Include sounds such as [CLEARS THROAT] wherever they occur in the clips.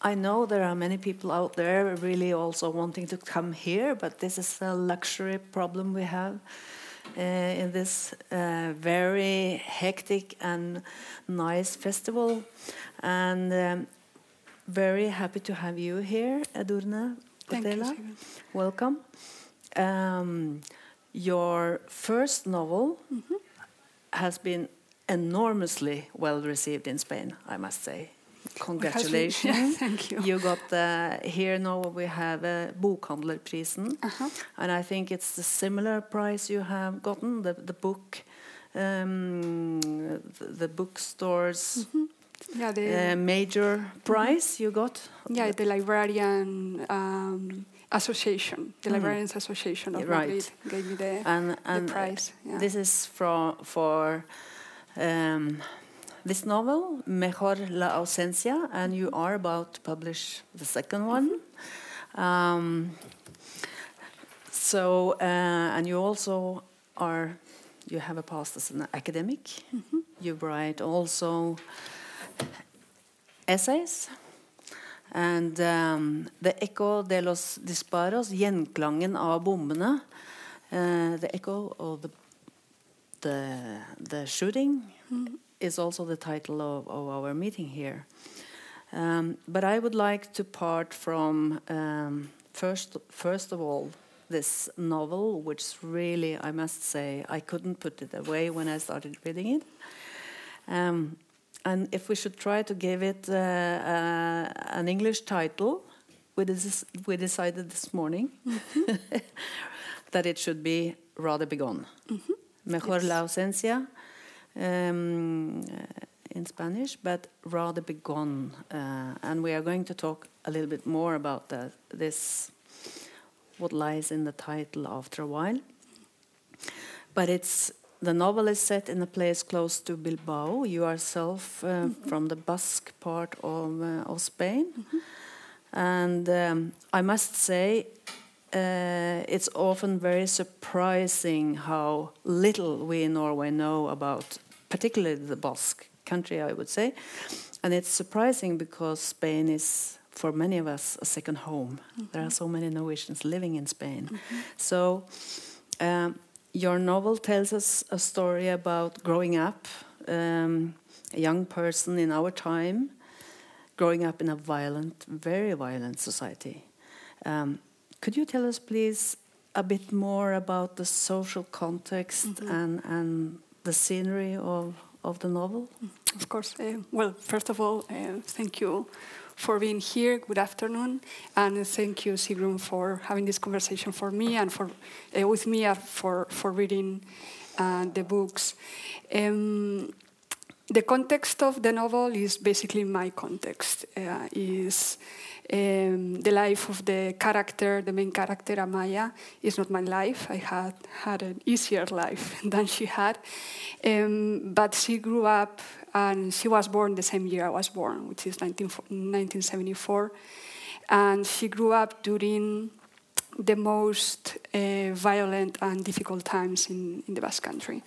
I know there are many people out there really also wanting to come here, but this is a luxury problem we have uh, in this uh, very hectic and nice festival. And um, very happy to have you here, Edurne Portela. Welcome. Um, your first novel mm -hmm. has been enormously well received in Spain, I must say. Congratulations. [LAUGHS] Yeah, thank you. You got the, here now we have a Bokhandlerprisen. Uh -huh. And I think it's the similar prize you have gotten, the, the book, um, the, the bookstores. Mm -hmm. Yeah, the uh, major mm-hmm. prize mm -hmm. you got. Yeah, the librarian um, association, the mm. Librarians Association of right. Madrid gave me the, and, and the prize. Yeah. This is for for um, this novel, Mejor la ausencia, and you are about to publish the second one. Mm -hmm. um, so, uh, and you also are, you have a past as an academic. Mm -hmm. You write also essays. And um, The Echo de los Disparos, gjenklangen av bombene. Uh, the Echo of the, the, the shooting mm. Is also the title of, of our meeting here. Um, but I would like to part from um, first, first of all this novel, which really, I must say, I couldn't put it away when I started reading it. Um, and if we should try to give it uh, uh, an English title, we, we decided this morning mm -hmm. [LAUGHS] that it should be Rather Begone. Mm -hmm. Mejor yes. la ausencia um, in Spanish, but Rather Begone. Uh, and we are going to talk a little bit more about that, this, what lies in the title after a while. But it's the novel is set in a place close to Bilbao. You yourself uh, mm -hmm. from the Basque part of, uh, of Spain. Mm -hmm. And um, I must say, uh, it's often very surprising how little we in Norway know about, particularly the Basque country, I would say. And it's surprising because Spain is, for many of us, a second home. Mm -hmm. There are so many Norwegians living in Spain. Mm-hmm. So, um, your novel tells us a story about growing up, um, a young person in our time, growing up in a violent, very violent society. Um, could you tell us, please, a bit more about the social context mm -hmm. and, and the scenery of, of the novel? Of course. Uh, well, first of all, uh, thank you for being here. Good afternoon, and thank you, Sigrun, for having this conversation for me and for uh, with me for for reading uh, the books. Um, the context of the novel is basically my context. Uh, is um, the life of the character, the main character, Amaya, is not my life. I had had an easier life [LAUGHS] than she had. Um, but she grew up and she was born the same year I was born, which is 19, 1974. And she grew up during the most uh, violent and difficult times in, in the Basque Country.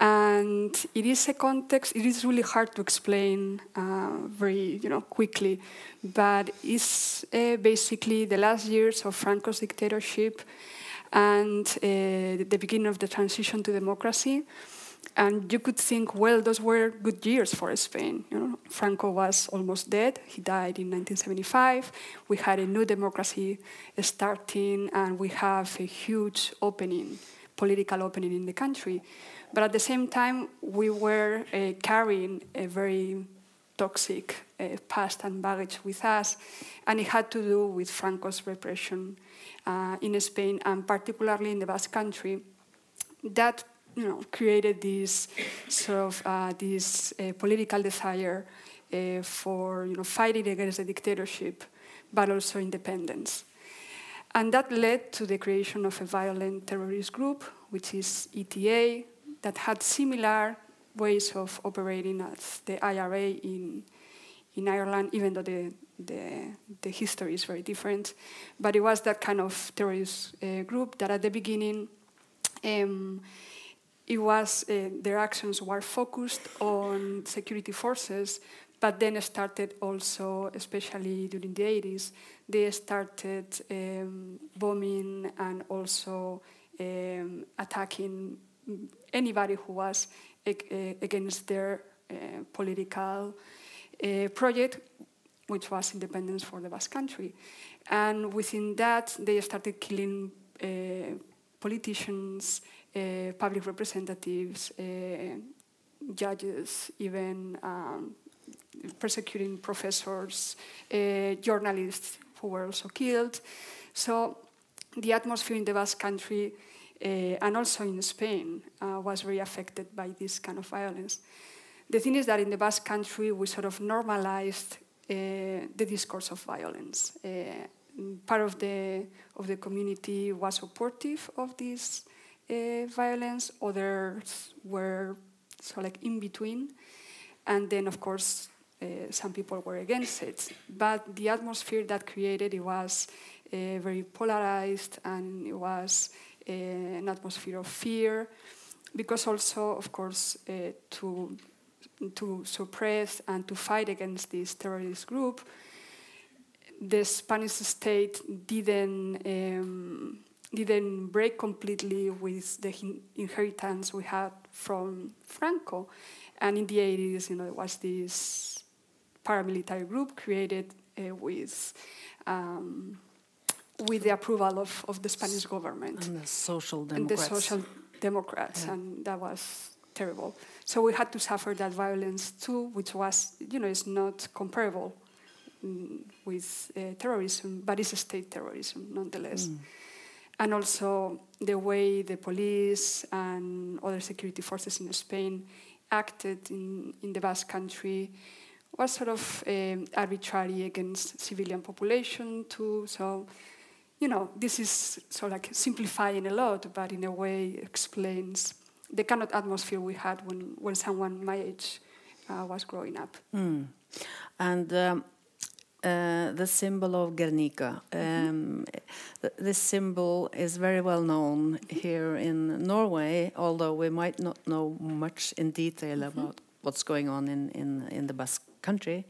And it is a context, it is really hard to explain uh, very you know, quickly, but it's uh, basically the last years of Franco's dictatorship and uh, the beginning of the transition to democracy. And you could think, well, those were good years for Spain. You know, Franco was almost dead. He died in 1975. We had a new democracy starting, and we have a huge opening, political opening in the country. But at the same time, we were uh, carrying a very toxic uh, past and baggage with us, and it had to do with Franco's repression uh, in Spain, and particularly in the Basque Country. That you know created this sort of uh, this uh, political desire uh, for you know fighting against the dictatorship, but also independence. And that led to the creation of a violent terrorist group, which is ETA, that had similar ways of operating as the IRA in, in Ireland, even though the, the, the history is very different. But it was that kind of terrorist uh, group that at the beginning, um, it was, uh, their actions were focused on security forces, but then started also, especially during the 80s, they started um, bombing and also um, attacking anybody who was against their uh, political uh, project, which was independence for the Basque country. And within that, they started killing uh, politicians, uh, public representatives, uh, judges, even um, persecuting professors, uh, journalists who were also killed. So the atmosphere in the Basque country uh, and also in Spain uh, was very affected by this kind of violence. The thing is that in the Basque country, we sort of normalized uh, the discourse of violence. Uh, part of the, of the community was supportive of this violence, others were so like in between. And then, of course, uh, some people were against it. But the atmosphere that created it was uh, very polarized, and it was uh, an atmosphere of fear, because also, of course, uh, to to suppress and to fight against this terrorist group, the Spanish state didn't. Um, didn't break completely with the inheritance we had from Franco. And in the 80s, you know, there was this paramilitary group created uh, with um, with the approval of, of the Spanish government and the social democrats. And the social democrats, yeah. and that was terrible. So we had to suffer that violence too, which was, you know, it's not comparable mm, with uh, terrorism, but it's state terrorism nonetheless. Mm. And also the way the police and other security forces in Spain acted in, in the Basque country was sort of um, arbitrary against civilian population too. So, you know, this is sort of like simplifying a lot, but in a way explains the kind of atmosphere we had when, when someone my age uh, was growing up. Mm. And um, uh, the symbol of Guernica. Um, th this symbol is very well known here in Norway, although we might not know much in detail mm -hmm. about what's going on in, in, in the Basque country,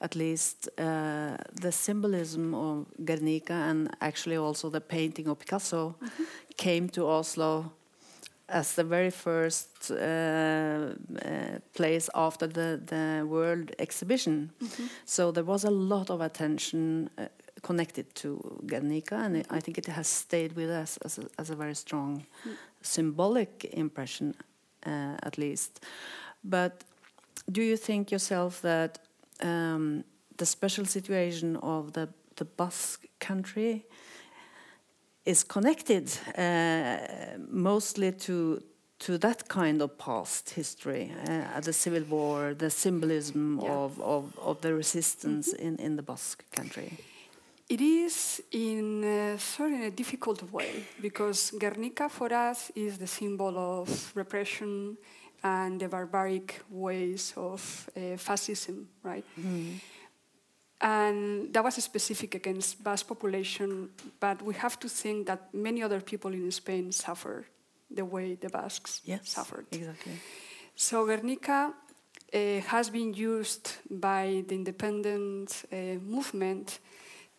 at least uh, the symbolism of Guernica and actually also the painting of Picasso mm -hmm. came to Oslo as the very first uh, uh, place after the, the world exhibition. Mm -hmm. So there was a lot of attention uh, connected to Guernica, and it, I think it has stayed with us as a, as a very strong mm. symbolic impression, uh, at least. But do you think yourself that um, the special situation of the, the Basque country is connected uh, mostly to to that kind of past history, uh, the civil war, the symbolism yeah. of, of, of, the resistance mm -hmm. in, in the Basque country? It is in a, sort of a difficult way because Guernica for us is the symbol of repression and the barbaric ways of uh, fascism, right? Mm. And that was specific against Basque population, but we have to think that many other people in Spain suffered the way the Basques yes, suffered. Exactly. So Guernica uh, has been used by the independent uh, movement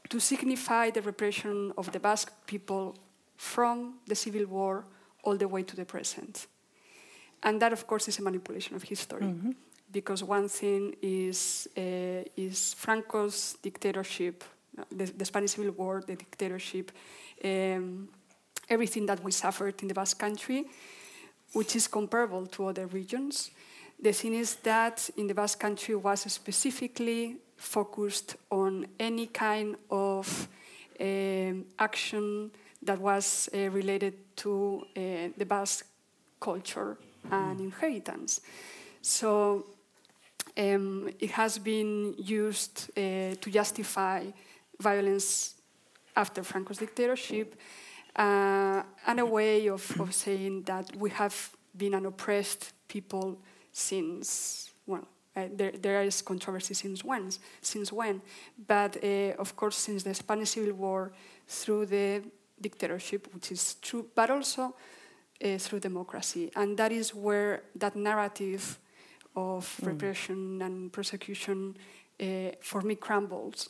to signify the repression of the Basque people from the civil war all the way to the present. And that, of course, is a manipulation of history. Mm -hmm. Because one thing is, uh, is Franco's dictatorship, the, the, Spanish Civil War, the dictatorship, um, everything that we suffered in the Basque Country, which is comparable to other regions. The thing is that in the Basque Country was specifically focused on any kind of um, action that was uh, related to uh, the Basque culture and inheritance. So um, it has been used uh, to justify violence after Franco's dictatorship uh, and a way of, of saying that we have been an oppressed people since, well, uh, there, there is controversy since when, since when, but uh, of course since the Spanish Civil War through the dictatorship, which is true, but also uh, through democracy. And that is where that narrative of Mm. repression and persecution uh, for me crumbles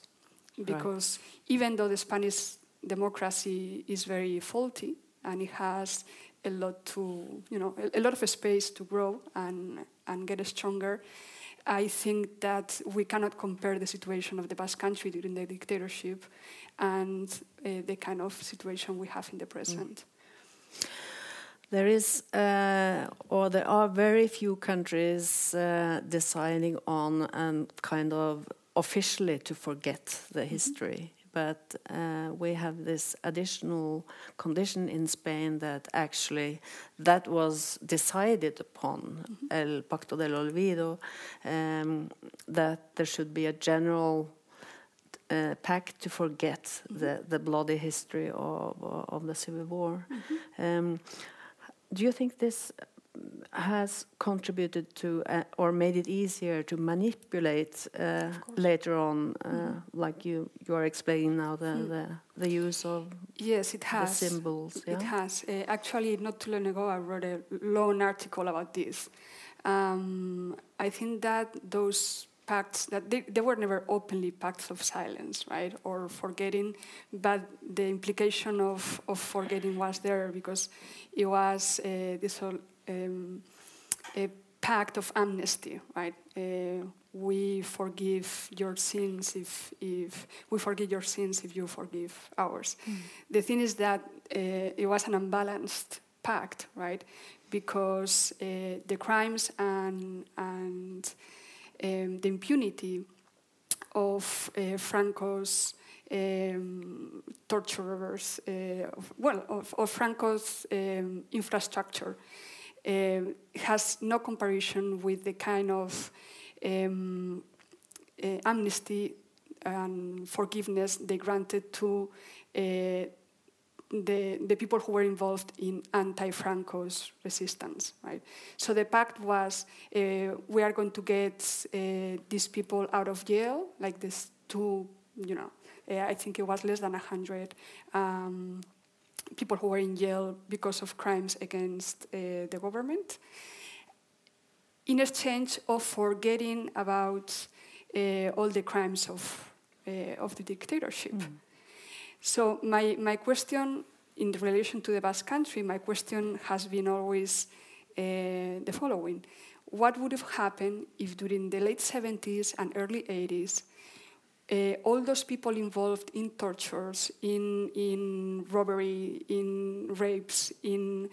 because even though the Spanish democracy is very faulty and it has a lot to you know a, a lot of space to grow and and get stronger. I think that we cannot compare the situation of the Basque Country during the dictatorship and uh, the kind of situation we have in the present. There is, uh, or there are very few countries uh, deciding on and kind of officially to forget the history. But uh, we have this additional condition in Spain that actually that was decided upon El Pacto del Olvido, um, that there should be a general uh, pact to forget the, the bloody history of, of the Civil War. Um, do you think this has contributed to uh, or made it easier to manipulate uh, later on, uh, like you you are explaining now the the, the use of Yes, it the has. symbols? It has. Uh, actually, not too long ago, I wrote a long article about this. Um, I think that those pacts that they, they were never openly pacts of silence, right, or forgetting, but the implication of, of forgetting was there because it was uh, this whole, um, a pact of amnesty, right? Uh, we forgive your sins if, if we forgive your sins if you forgive ours. The thing is that uh, it was an unbalanced pact, right? Because uh, the crimes and and um, the impunity of uh, Franco's um, torturers, uh, of, well, of, of Franco's um, infrastructure, um, has no comparison with the kind of um, uh, amnesty and forgiveness they granted to uh, the, the people who were involved in anti-Franco's resistance, right? So the pact was uh, we are going to get uh, these people out of jail, like these two, you know, uh, I think it was less than a hundred um, people who were in jail because of crimes against uh, the government, in exchange of forgetting about uh, all the crimes of uh, of the dictatorship. So my, my question in relation to the Basque Country, my question has been always uh, the following. What would have happened if during the late 70s and early 80s, uh, all those people involved in tortures, in, in robbery, in rapes, in,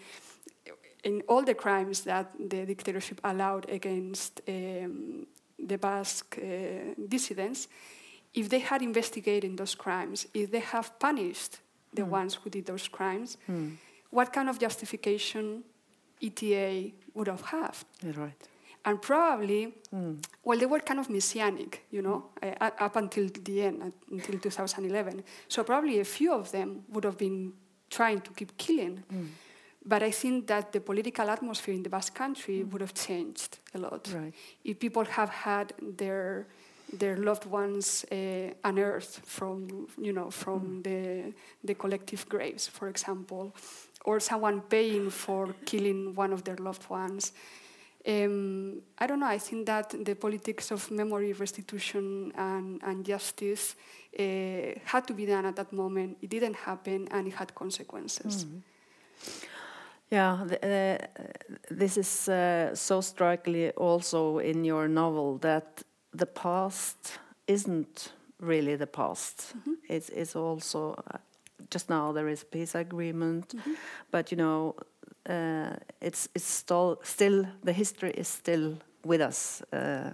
in all the crimes that the dictatorship allowed against um, the Basque uh, dissidents, if they had investigated those crimes, if they have punished the ones who did those crimes, what kind of justification ETA would have had? Right. And probably, well, they were kind of messianic, you know, uh, up until the end, uh, until 2011. So probably a few of them would have been trying to keep killing. But I think that the political atmosphere in the Basque Country would have changed a lot Right. if people have had their their loved ones uh, unearthed from you know from the the collective graves, for example, or someone paying for killing one of their loved ones. Um, I don't know. I think that the politics of memory restitution and, and justice uh, had to be done at that moment. It didn't happen, and it had consequences. Yeah, th uh, this is uh, so strikingly also in your novel that the past isn't really the past. It's, it's also uh, just now there is a peace agreement, but you know, uh, it's it's still still the history is still with us uh,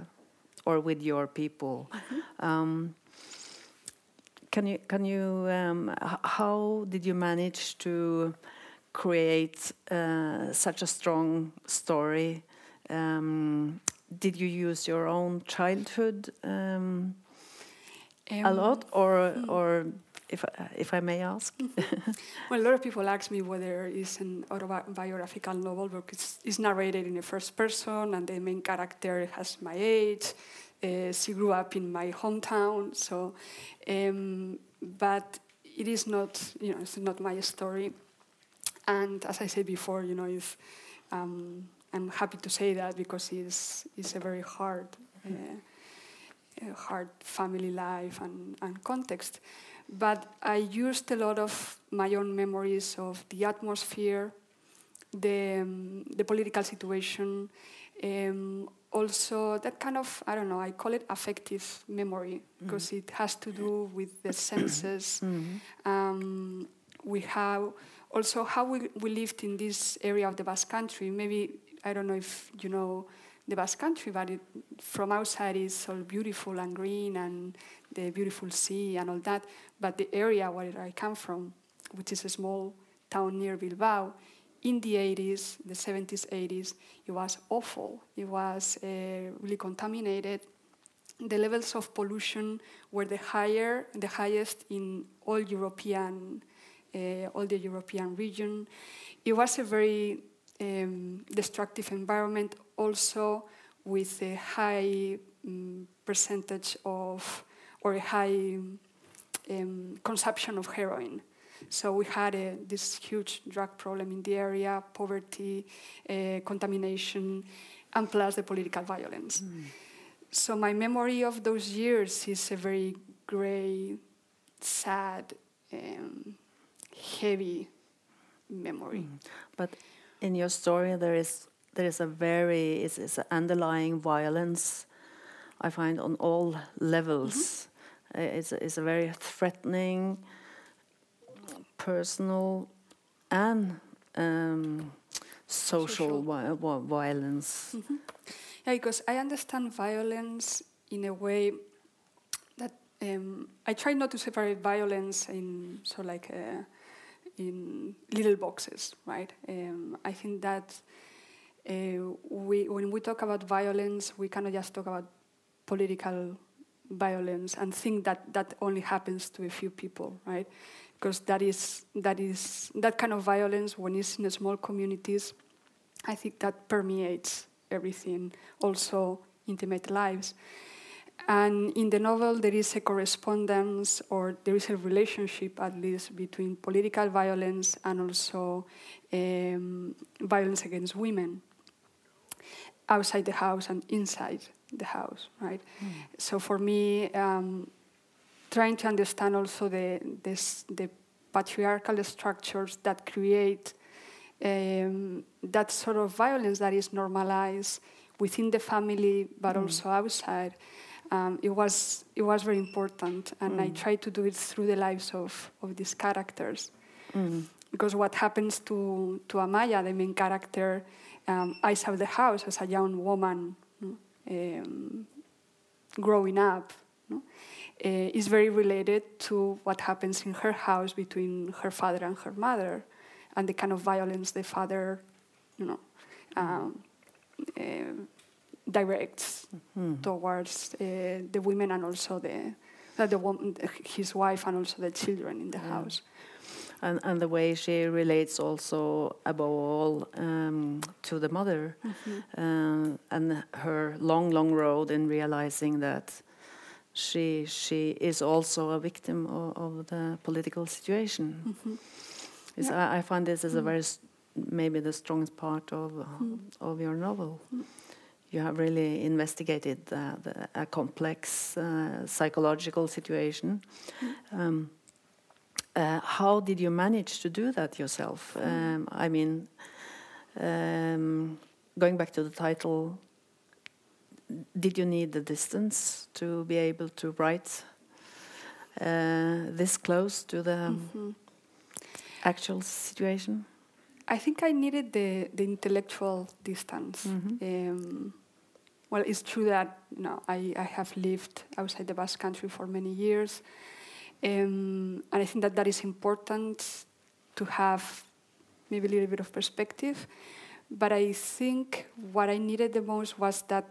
or with your people. Um, can you can you um, how did you manage to create uh, such a strong story? Um, did you use your own childhood um, a Um, lot, or or if I- if I may ask? [LAUGHS] Well, a lot of people ask me whether it's an autobiographical novel because it's narrated in the first person and the main character has my age. Uh, she grew up in my hometown, so um, but it is not, you know, it's not my story. And as I said before, you know, if um, I'm happy to say that because it's, it's a very hard, uh, hard family life and, and context. But I used a lot of my own memories of the atmosphere, the, um, the political situation, um, also that kind of, I don't know, I call it affective memory because mm. it has to do with the [COUGHS] senses. Mm-hmm. Um, we have also how we, we lived in this area of the Basque Country. Maybe, I don't know if you know the Basque Country, but it, from outside it's all beautiful and green and the beautiful sea and all that. But the area where I come from, which is a small town near Bilbao, in the 80s, the 70s, 80s, it was awful. It was uh, really contaminated. The levels of pollution were the higher, the highest in all European uh, all the European region. It was a very um, destructive environment, also with a high um, percentage of or a high um, consumption of heroin. So we had a, this huge drug problem in the area, poverty, uh, contamination, and plus the political violence. Mm. So my memory of those years is a very gray, sad, um, heavy memory. Mm. But in your story, there is there is a very it's, it's an underlying violence. I find on all levels. Mm -hmm. It's a, it's a very threatening, personal, and um, social, social. violence. Mm -hmm. Yeah, because I understand violence in a way that um, I try not to separate violence in so like. A, in little boxes, right? Um, I think that uh, we, when we talk about violence, we cannot just talk about political violence and think that that only happens to a few people, right? Because that is that is that kind of violence when it's in small communities. I think that permeates everything, also intimate lives. And in the novel, there is a correspondence or there is a relationship, at least, between political violence and also um, violence against women outside the house and inside the house, right? Mm. So for me, um, trying to understand also the, this, the patriarchal structures that create um, that sort of violence that is normalized within the family, but mm. also outside um, it was it was very important, and mm. I tried to do it through the lives of of these characters. Mm. Because what happens to to Amaya, the main character, um, eyes out the house as a young woman, um, growing up, no? uh, is very related to what happens in her house between her father and her mother, and the kind of violence the father, you know. Um, uh, directs mm-hmm. towards uh, the women and also the, the woman, his wife and also the children in the yeah. house. And, and the way she relates also above all um, to the mother mm-hmm. uh, and her long long road in realizing that she she is also a victim of, of the political situation. Mm-hmm. Yeah. I, I, find this is a mm. very maybe the strongest part of mm. of your novel. You have really investigated the, the, a complex uh, psychological situation. Mm. Um, uh, how did you manage to do that yourself? Um, I mean, um, going back to the title, did you need the distance to be able to write uh, this close to the mm -hmm. actual situation? I think I needed the, the intellectual distance. Mm-hmm. Um, well, it's true that you know, I, I have lived outside the Basque country for many years. Um, and I think that that is important to have maybe a little bit of perspective. But I think what I needed the most was that,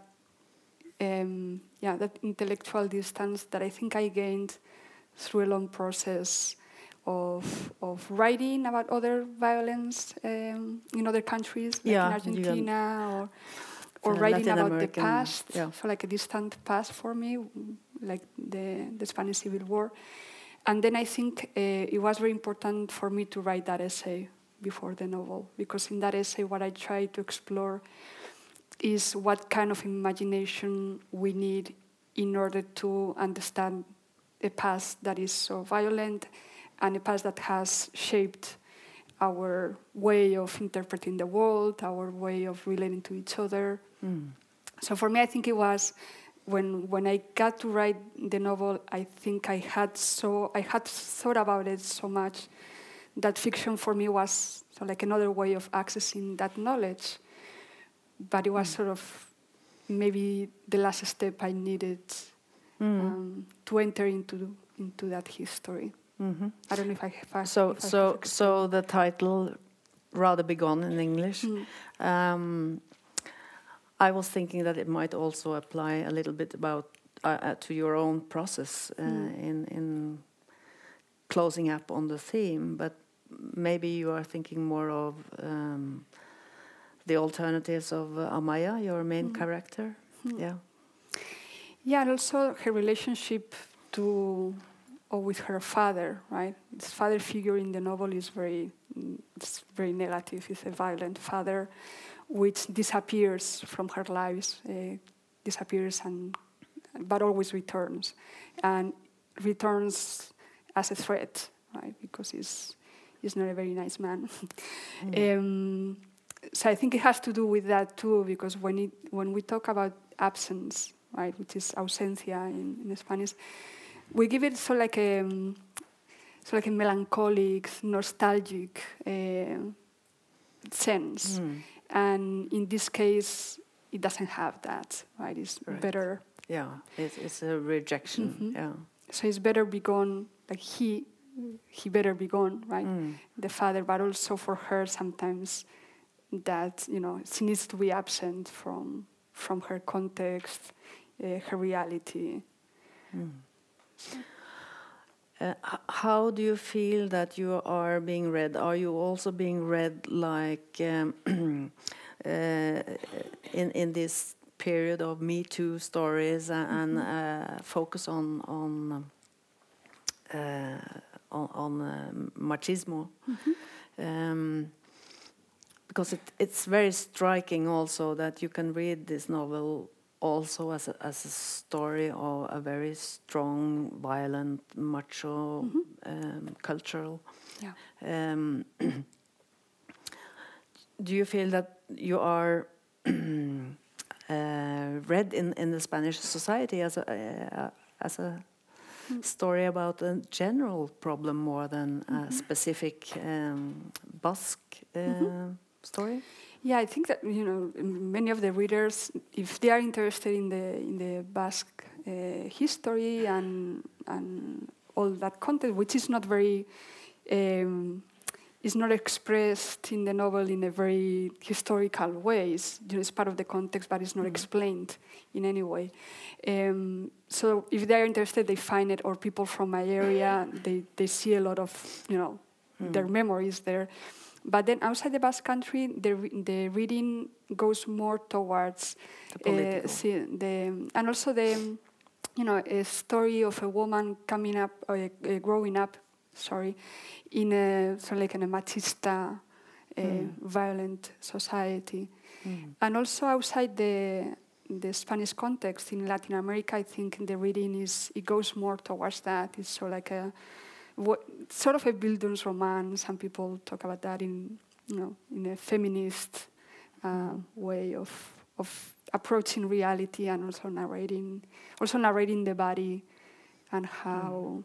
um, yeah, that intellectual distance that I think I gained through a long process of, of writing about other violence um, in other countries, like yeah, in Argentina or, or writing Latin about American, the past, yeah. so like a distant past for me, like the, the Spanish Civil War. And then I think uh, it was very important for me to write that essay before the novel because in that essay what I try to explore is what kind of imagination we need in order to understand a past that is so violent and a past that has shaped our way of interpreting the world, our way of relating to each other. Mm. So for me, I think it was when when I got to write the novel. I think I had so I had thought about it so much that fiction for me was so like another way of accessing that knowledge. But it was sort of maybe the last step I needed Mm. um, to enter into into that history. Mhm. I don't know if I have. So, if so, have so the title, rather begone in English. Mm. Um, I was thinking that it might also apply a little bit about uh, uh, to your own process uh, Mm. in in closing up on the theme, but maybe you are thinking more of um, the alternatives of uh, Amaya, your main Mm. character. Mm. Yeah. Yeah, and also her relationship to or with her father, right? This father figure in the novel is very, mm, it's very negative. He's a violent father, which disappears from her lives, uh, disappears and but always returns, and returns as a threat, right? Because he's he's not a very nice man. [LAUGHS] um, so I think it has to do with that too, because when it when we talk about absence, right, which is ausencia in, in Spanish, we give it so like a um, so like a melancholic, nostalgic uh, sense, Mm. and in this case, it doesn't have that, right? It's Right. better, Yeah, it's, it's a rejection. Mhm. Yeah. so it's better be gone, like he, he better be gone, right? Mm. the father, but also for her sometimes that you know she needs to be absent from from her context, uh, her reality. Mm. Uh, how do you feel that you are being read? Are you also being read like um, [CLEARS THROAT] uh, in in this period of Me Too stories and uh, focus on on um, uh, on, on uh, machismo? Um, because it, it's very striking also that you can read this novel also as a, as a story of a very strong, violent, macho um, cultural. Yeah. Um, [CLEARS THROAT] do you feel that you are [CLEARS THROAT] uh, read in, in the Spanish society as a uh, as a Mm. story about a general problem more than a Mhm. specific um, Basque uh, Mhm. story? Yeah, I think that you know many of the readers, if they are interested in the in the Basque uh, history and and all that content, which is not very, um, is not expressed in the novel in a very historical way. It's, you know, it's part of the context, but it's not Mhm. explained in any way. Um, so if they are interested, they find it, or people from my area, they they see a lot of you know Mm. their memories there. But then outside the Basque Country, the the reading goes more towards The uh, political. see, the and also the you know a story of a woman coming up, uh, uh, growing up, sorry, in a sort of like in a machista, uh, Mm. violent society, Mm. and also outside the the Spanish context in Latin America, I think the reading is it goes more towards that. It's sort of like a what, sort of a Bildungsroman. Some people talk about that in you know in a feminist uh, way of of approaching reality and also narrating also narrating the body and how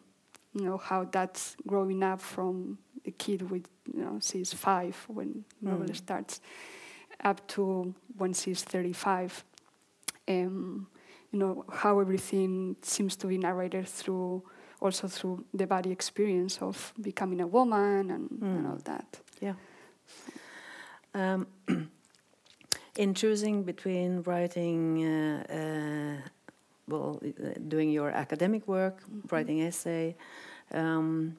you know how that's growing up from a kid with you know she's five when the novel Mm. starts up to when she's 35 um, you know how everything seems to be narrated through also through the body experience of becoming a woman and, and Mm. all that Um, [CLEARS THROAT] in choosing between writing, uh, uh, well, uh, doing your academic work, Mhm. writing essay, um,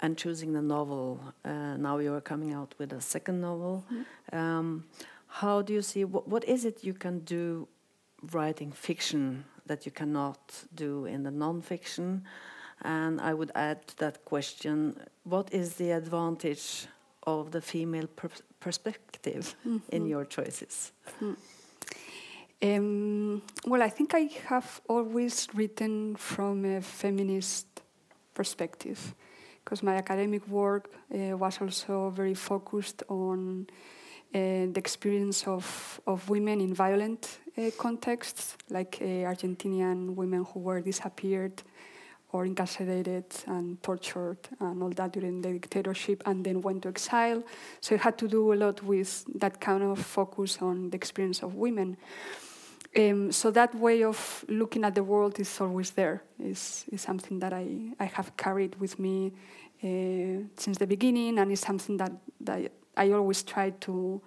and choosing the novel, uh, now you are coming out with a second novel. Mhm. Um, how do you see what, what is it you can do writing fiction that you cannot do in the non-fiction? And I would add to that question: What is the advantage of the female per perspective Mm-hmm. in your choices? Um, well, I think I have always written from a feminist perspective because my academic work uh, was also very focused on uh, the experience of, of women in violent uh, contexts, like uh, Argentinian women who were disappeared or incarcerated and tortured and all that during the dictatorship and then went to exile. So it had to do a lot with that kind of focus on the experience of women. Um, so that way of looking at the world is always there. is is something that I, I have carried with me uh, since the beginning, and it's something that, that I always try to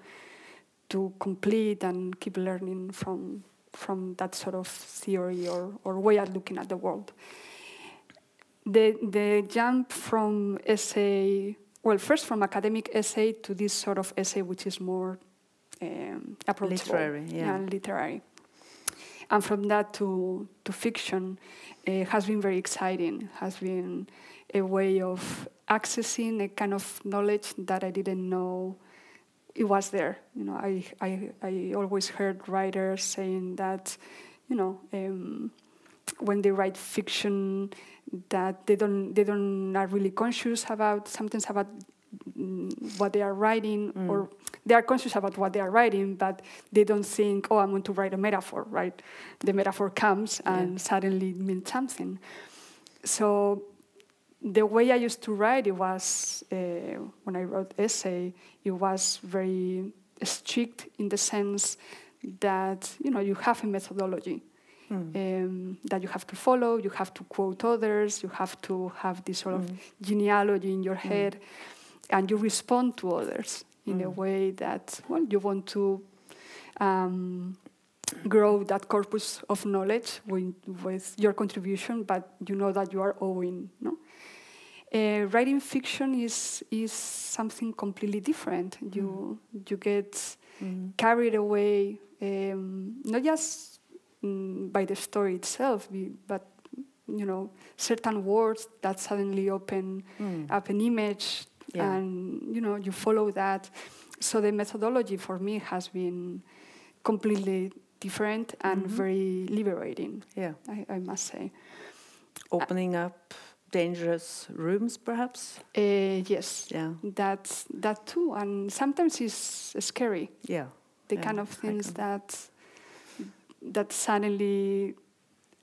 to complete and keep learning from from that sort of theory or, or way of looking at the world. The the jump from essay, well, first from academic essay to this sort of essay, which is more um, approachable, Literary, yeah. literary and from that to to fiction uh, has been very exciting. Has been a way of accessing a kind of knowledge that I didn't know it was there. You know, I I, I always heard writers saying that, you know. Um, when they write fiction, that they don't they don't are really conscious about sometimes about mm, what they are writing or they are conscious about what they are writing but they don't think oh i'm going to write a metaphor right? The metaphor comes and Yeah. suddenly it means something. So the way i used to write it was uh, when i wrote essay it was very strict in the sense that you know you have a methodology um, that you have to follow. You have to quote others. You have to have this sort of genealogy in your head, and you respond to others in a way that well you want to um, grow that corpus of knowledge with, with your contribution, but you know that you are owing. No. Uh, writing fiction is is something completely different. You you get carried away um, not just mm, by the story itself, but you know certain words that suddenly open up an image, Yeah. and you know you follow that. So the methodology for me has been completely different and very liberating. Yeah. I, I must say. Opening up dangerous rooms, perhaps? Uh, yes, Yeah. that's that too, and sometimes it's scary. Yeah. The Yeah, kind of things that that suddenly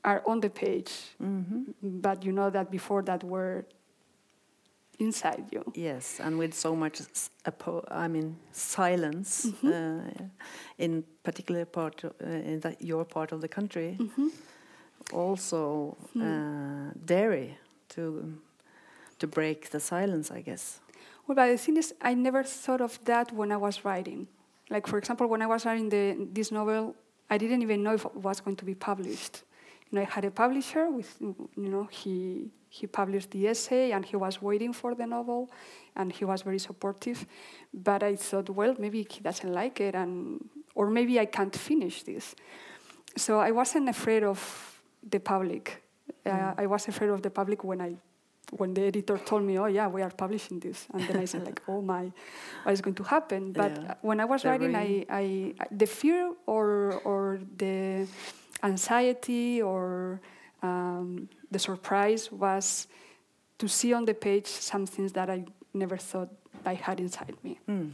are on the page, Mhm. but you know that before that were inside you. Yes, and with so much, I mean, silence Mm-hmm. uh, in particular part of, uh, in that your part of the country, also Hmm. uh, dairy to to break the silence, I guess. Well, but the thing is, I never thought of that when I was writing. Like, for example, when I was writing the, this novel, I didn't even know if it was going to be published. You know, I had a publisher with, you know, he he published the essay and he was waiting for the novel, and he was very supportive. But I thought, well, maybe he doesn't like it, and or maybe I can't finish this. So I wasn't afraid of the public. Uh, I was afraid of the public when I when the editor told me, "Oh yeah, we are publishing this," and then I said, "Like, oh my, what is going to happen?" But Yeah. when I was The writing, I, I the fear or or the anxiety or um, the surprise was to see on the page some things that I never thought I had inside me, Mm,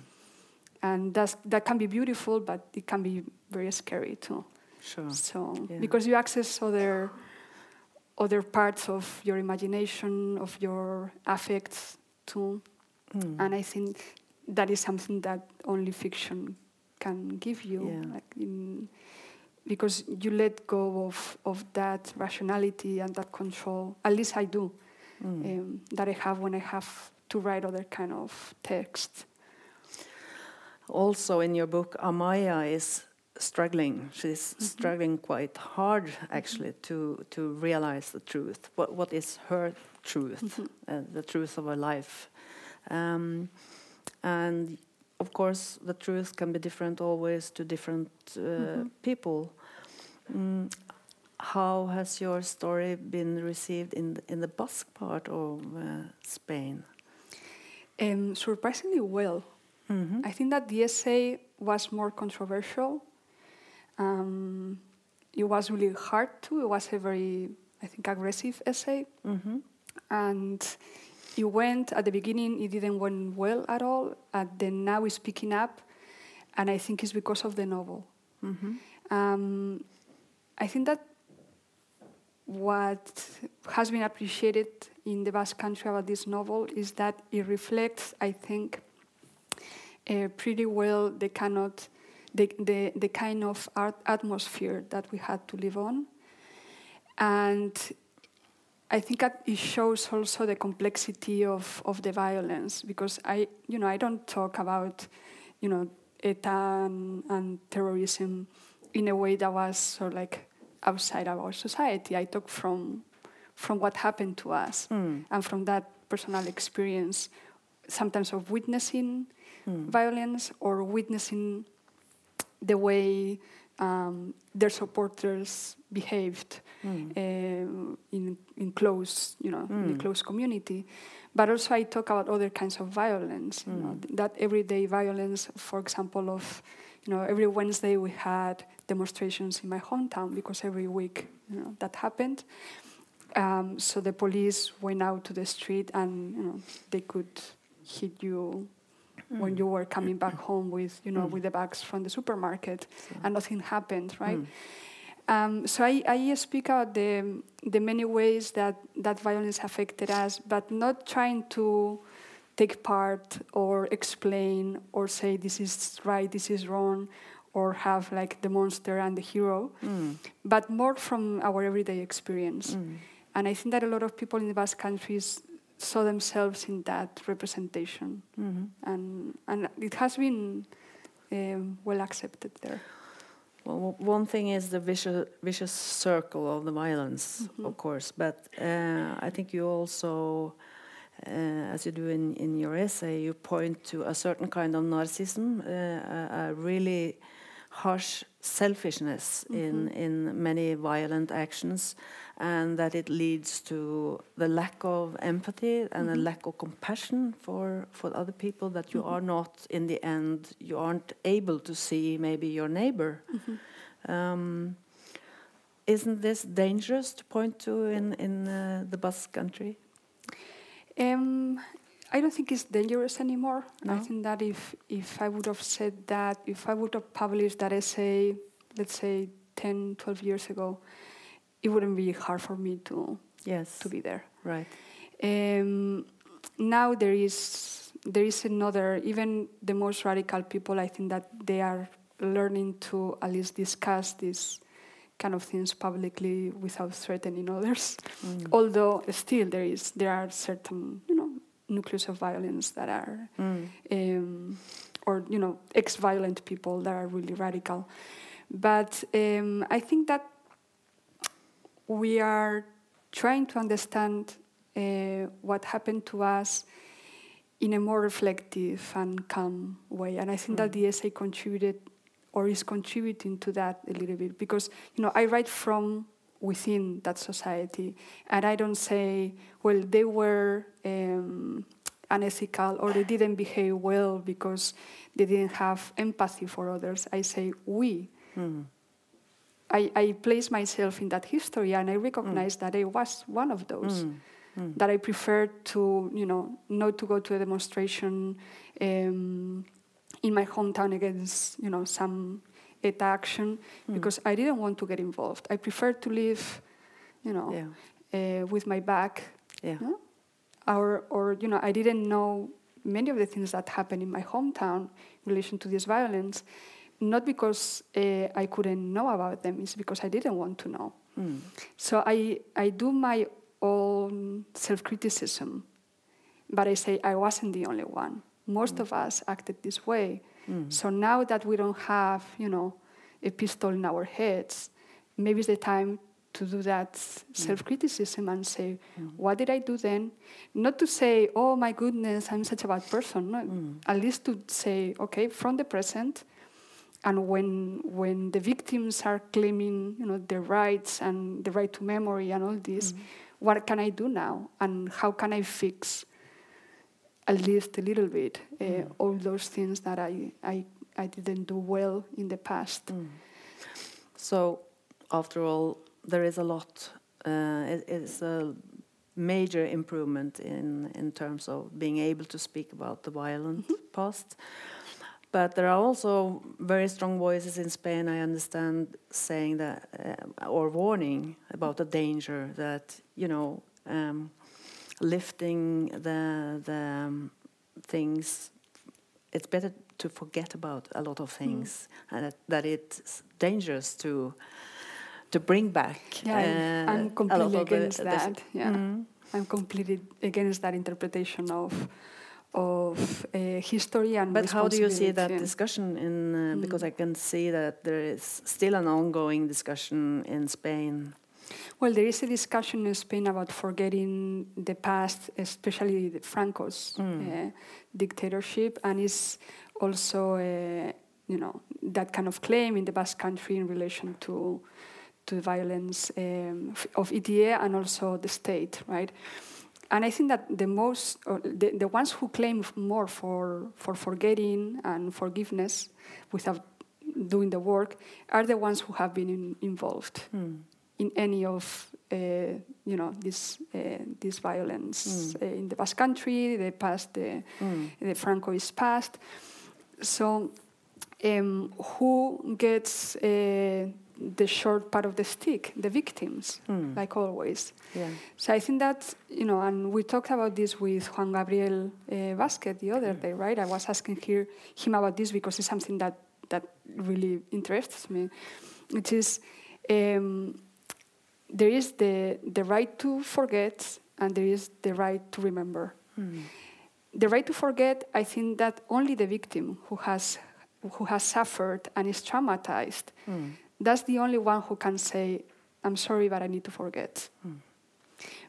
and that's that can be beautiful, but it can be very scary too. sure. So Yeah. because you access other other parts of your imagination, of your affects too, Mm. and I think that is something that only fiction can give you. Yeah. Like in, because you let go of, of that rationality and that control. At least I do. Mm. Um, that I have when I have to write other kind of text. Also, in your book, Amaya is struggling. She's Mm-hmm. struggling quite hard, actually, to to realize the truth. What what is her truth? Mm-hmm. Uh, the truth of her life, um, and of course, the truth can be different always to different uh, Mm-hmm. people. Mm, how has your story been received in the, in the Basque part of uh, Spain? Um, surprisingly well. Mhm. I think that the essay was more controversial. Um, it was really hard too. It was a very, I think, aggressive essay. Mhm. And it went at the beginning, it didn't went well at all. And then now it's picking up. And I think it's because of the novel. Mhm. Um, I think that what has been appreciated in the Basque Country about this novel is that it reflects, I think, uh, pretty well the kind of the, the, the kind of art atmosphere that we had to live on, and I think that it shows also the complexity of, of the violence because I you know I don't talk about you know ETA and, and terrorism in a way that was sort of like outside our society. I talk from from what happened to us Mm. and from that personal experience, sometimes of witnessing Mm. violence or witnessing the way um, their supporters behaved Mm. um, in in close, you know, in a Mm. close community. But also, I talk about other kinds of violence. You know, Mm. that everyday violence, for example, of you know, every Wednesday we had demonstrations in my hometown because every week, you know, that happened. Um, so the police went out to the street and you know they could hit you when Mm. you were coming back [COUGHS] home with you know Mm. with the bags from the supermarket So- and nothing happened right Mm. um, so I, I speak about the the many ways that that violence affected us but not trying to take part or explain or say this is right this is wrong or have like the monster and the hero Mm. but more from our everyday experience Mm. and I think that a lot of people in the Basque countries saw themselves in that representation, Mhm. and and it has been um, well accepted there. Well, w- one thing is the vicious, vicious circle of the violence, Mhm. of course, but uh, I think you also, uh, as you do in, in your essay, you point to a certain kind of narcissism, uh, a, a really harsh selfishness in, Mhm. in many violent actions, and that it leads to the lack of empathy and a Mhm. lack of compassion for, for other people that you Mhm. are not, in the end, you aren't able to see maybe your neighbor. Um, isn't this dangerous to point to in, in uh, the Basque country? Um, I don't think it's dangerous anymore. I think that if if I would have said that, if I would have published that essay, let's say 10, 12 years ago, it wouldn't be hard for me to Yes. to be there. Right. Um, now there is there is another even the most radical people I think that they are learning to at least discuss these kind of things publicly without threatening others Mm. although still there is there are certain you know nucleus of violence that are Mm. um, or you know ex-violent people that are really radical but um, i think that we are trying to understand uh, what happened to us in a more reflective and calm way and i think that Mm. the essay contributed or is contributing to that a little bit because you know i write from within that society and i don't say well they were um, unethical or they didn't behave well because they didn't have empathy for others i say we Mm. I, I place myself in that history and I recognize that I was one of those. Mm. Mm. That I preferred to, you know, not to go to a demonstration um, in my hometown against, you know, some ETA action Mm. because I didn't want to get involved. I preferred to live, you know, Yeah. uh, with my back, Yeah. Yeah. or, or, you know, I didn't know many of the things that happened in my hometown in relation to this violence, not because uh, I couldn't know about them, it's because I didn't want to know. Mm. So I, I do my own self criticism, but I say I wasn't the only one. Most of us acted this way. Mm. So now that we don't have, you know, a pistol in our heads, maybe it's the time to do that self criticism and say, Mm. what did I do then? Not to say, oh my goodness, I'm such a bad person. No, Mm. at least to say, okay, from the present, and when when the victims are claiming, you know, their rights and the right to memory and all this, Mm. what can I do now, and how can I fix at least a little bit uh, Mm. all those things that I, I, I didn't do well in the past. Mm. So, after all, there is a lot. Uh, it, it's a major improvement in in terms of being able to speak about the violent past. But there are also very strong voices in Spain. I understand saying that uh, or warning about the danger that you know um, lifting the the um, things. It's better to forget about a lot of things, and that, that it's dangerous to to bring back. Yeah, uh, I'm completely against that. Yeah, Mm. I'm completely against that interpretation of of uh, history and But how do you see that discussion in? Uh, Because Mm. I can see that there is still an ongoing discussion in Spain. Well, there is a discussion in Spain about forgetting the past, especially the Franco's Mm. uh, dictatorship, and is also, uh, you know, that kind of claim in the Basque Country in relation to to violence um, of ETA and also the state, right? And I think that the most, the, the ones who claim more for, for forgetting and forgiveness without doing the work are the ones who have been in, involved Mm. in any of uh, you know this uh, this violence uh, in the Basque Country, the past, the, Mm. the Francoist past. So, um, who gets uh, the short part of the stick? The victims, Mm. like always. Yeah. So I think that you know, and we talked about this with Juan Gabriel uh, Vasquez the other day, right? I was asking here him about this because it's something that that really interests me, which is um, there is the the right to forget and there is the right to remember. Mm. The right to forget, I think that only the victim who has who has suffered and is traumatized, Mm. That's the only one who can say, "I'm sorry, but I need to forget." Mm.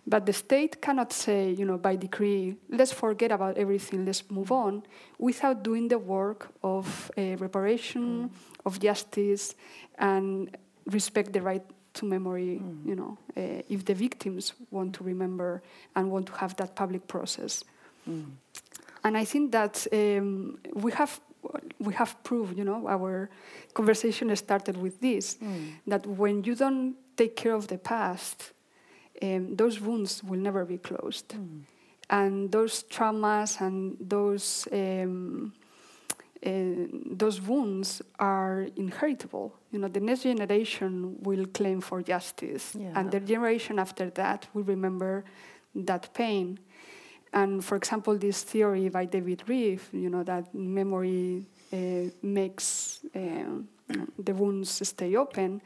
But the state cannot say, you know, by decree, let's forget about everything, let's move on, without doing the work of uh, reparation, of justice, and respect the right to memory. You know, uh, if the victims want to remember and want to have that public process, Mm. and I think that um, we have we have proved, you know, our conversation started with this Mm. that when you don't take care of the past, um, those wounds will never be closed. Mm. And those traumas and those, um, uh, those wounds are inheritable. You know, the next generation will claim for justice, Yeah. and the generation after that will remember that pain. And for example, this theory by David Rieff, you know, that memory uh, makes um, the wounds stay open.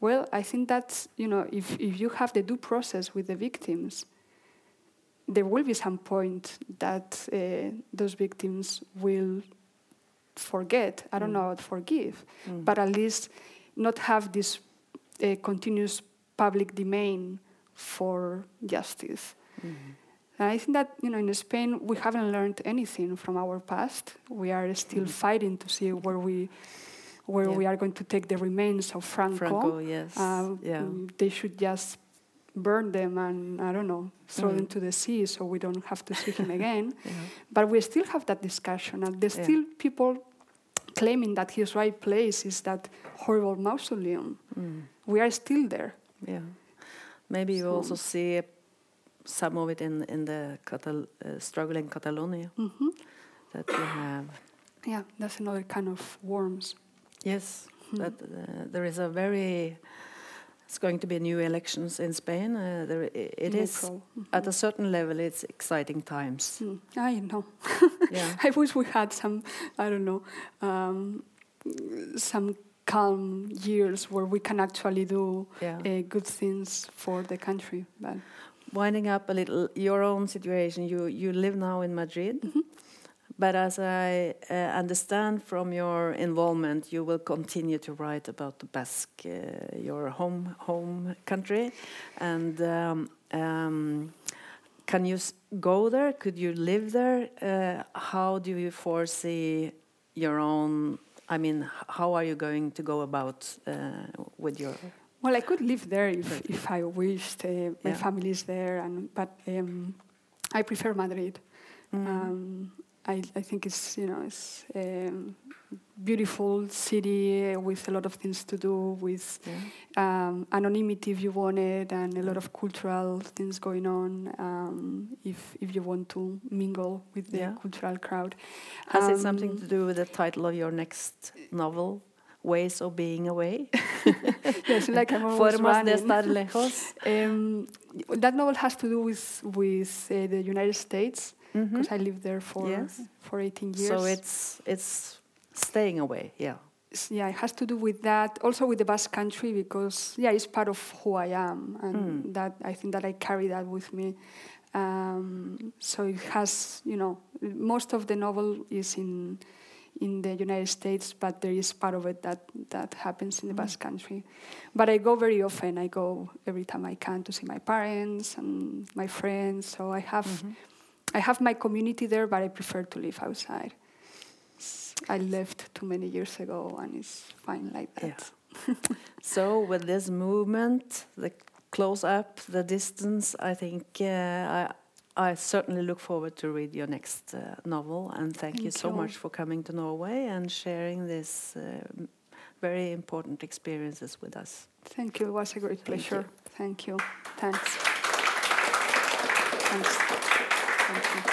Well, I think that you know, if, if you have the due process with the victims, there will be some point that uh, those victims will forget. I don't Mm. know about forgive, Mm. but at least not have this uh, continuous public domain for justice. Mm. And I think that you know in Spain we haven't learned anything from our past. We are still Mhm. fighting to see where we where Yeah. we are going to take the remains of Franco. Franco, yes. Uh, yeah. mm, They should just burn them and I don't know throw them Mm. to the sea so we don't have to see him [LAUGHS] again. yeah. But we still have that discussion, and there's still people claiming that his right place is that horrible mausoleum. Mm. We are still there. Yeah. Maybe you So- also see some of it in in the Catal- uh, struggle in Catalonia hmm that you have. Yeah, that's another kind of worms. Yes, Hmm. that uh, there is a very. It's going to be new elections in Spain. Uh, there, it In is April. Mhm. at a certain level. It's exciting times. Mm, I know. [LAUGHS] yeah. I wish we had some, I don't know, um, some calm years where we can actually do Yeah. uh, good things for the country. But Winding up a little, your own situation. You you live now in Madrid, Mhm. but as I uh, understand from your involvement, you will continue to write about the Basque, uh, your home home country, and. Um, um, can you s- go there? Could you live there? Uh, how do you foresee your own? I mean, how are you going to go about uh, with your? Well, I could live there if, if I wished. Uh, my Yeah. family is there, and but um, I prefer Madrid. Mm. Um, I, I think it's you know it's a beautiful city with a lot of things to do with Yeah. um, anonymity if you want it and a lot of cultural things going on um, if if you want to mingle with the Yeah. cultural crowd. Has it something Um, to do with the title of your next novel, Ways of Being Away? [LAUGHS] like I'm always Formas de estar [LAUGHS] lejos. Um, that novel has to do with with uh, the United States because I lived there for Yes. for 18 years. So it's it's staying away. Yeah. Yeah, it has to do with that. Also with the Basque Country because yeah, it's part of who I am, and Mm. that I think that I carry that with me. Um, so it has, you know, most of the novel is in in the United States, but there is part of it that that happens in the Mm. Basque Country. But I go very often. I go every time I can to see my parents and my friends. So I have Mhm. I have my community there, but I prefer to live outside. I left too many years ago, and it's fine like that. [LAUGHS] So with this movement, the close up, the distance, I think uh, I I certainly look forward to read your next uh, novel. And thank, you so you. much for coming to Norway and sharing this uh, very important experiences with us. Thank you. It was a great Thank pleasure. you. Thank you. Thanks. Thanks. Thank you.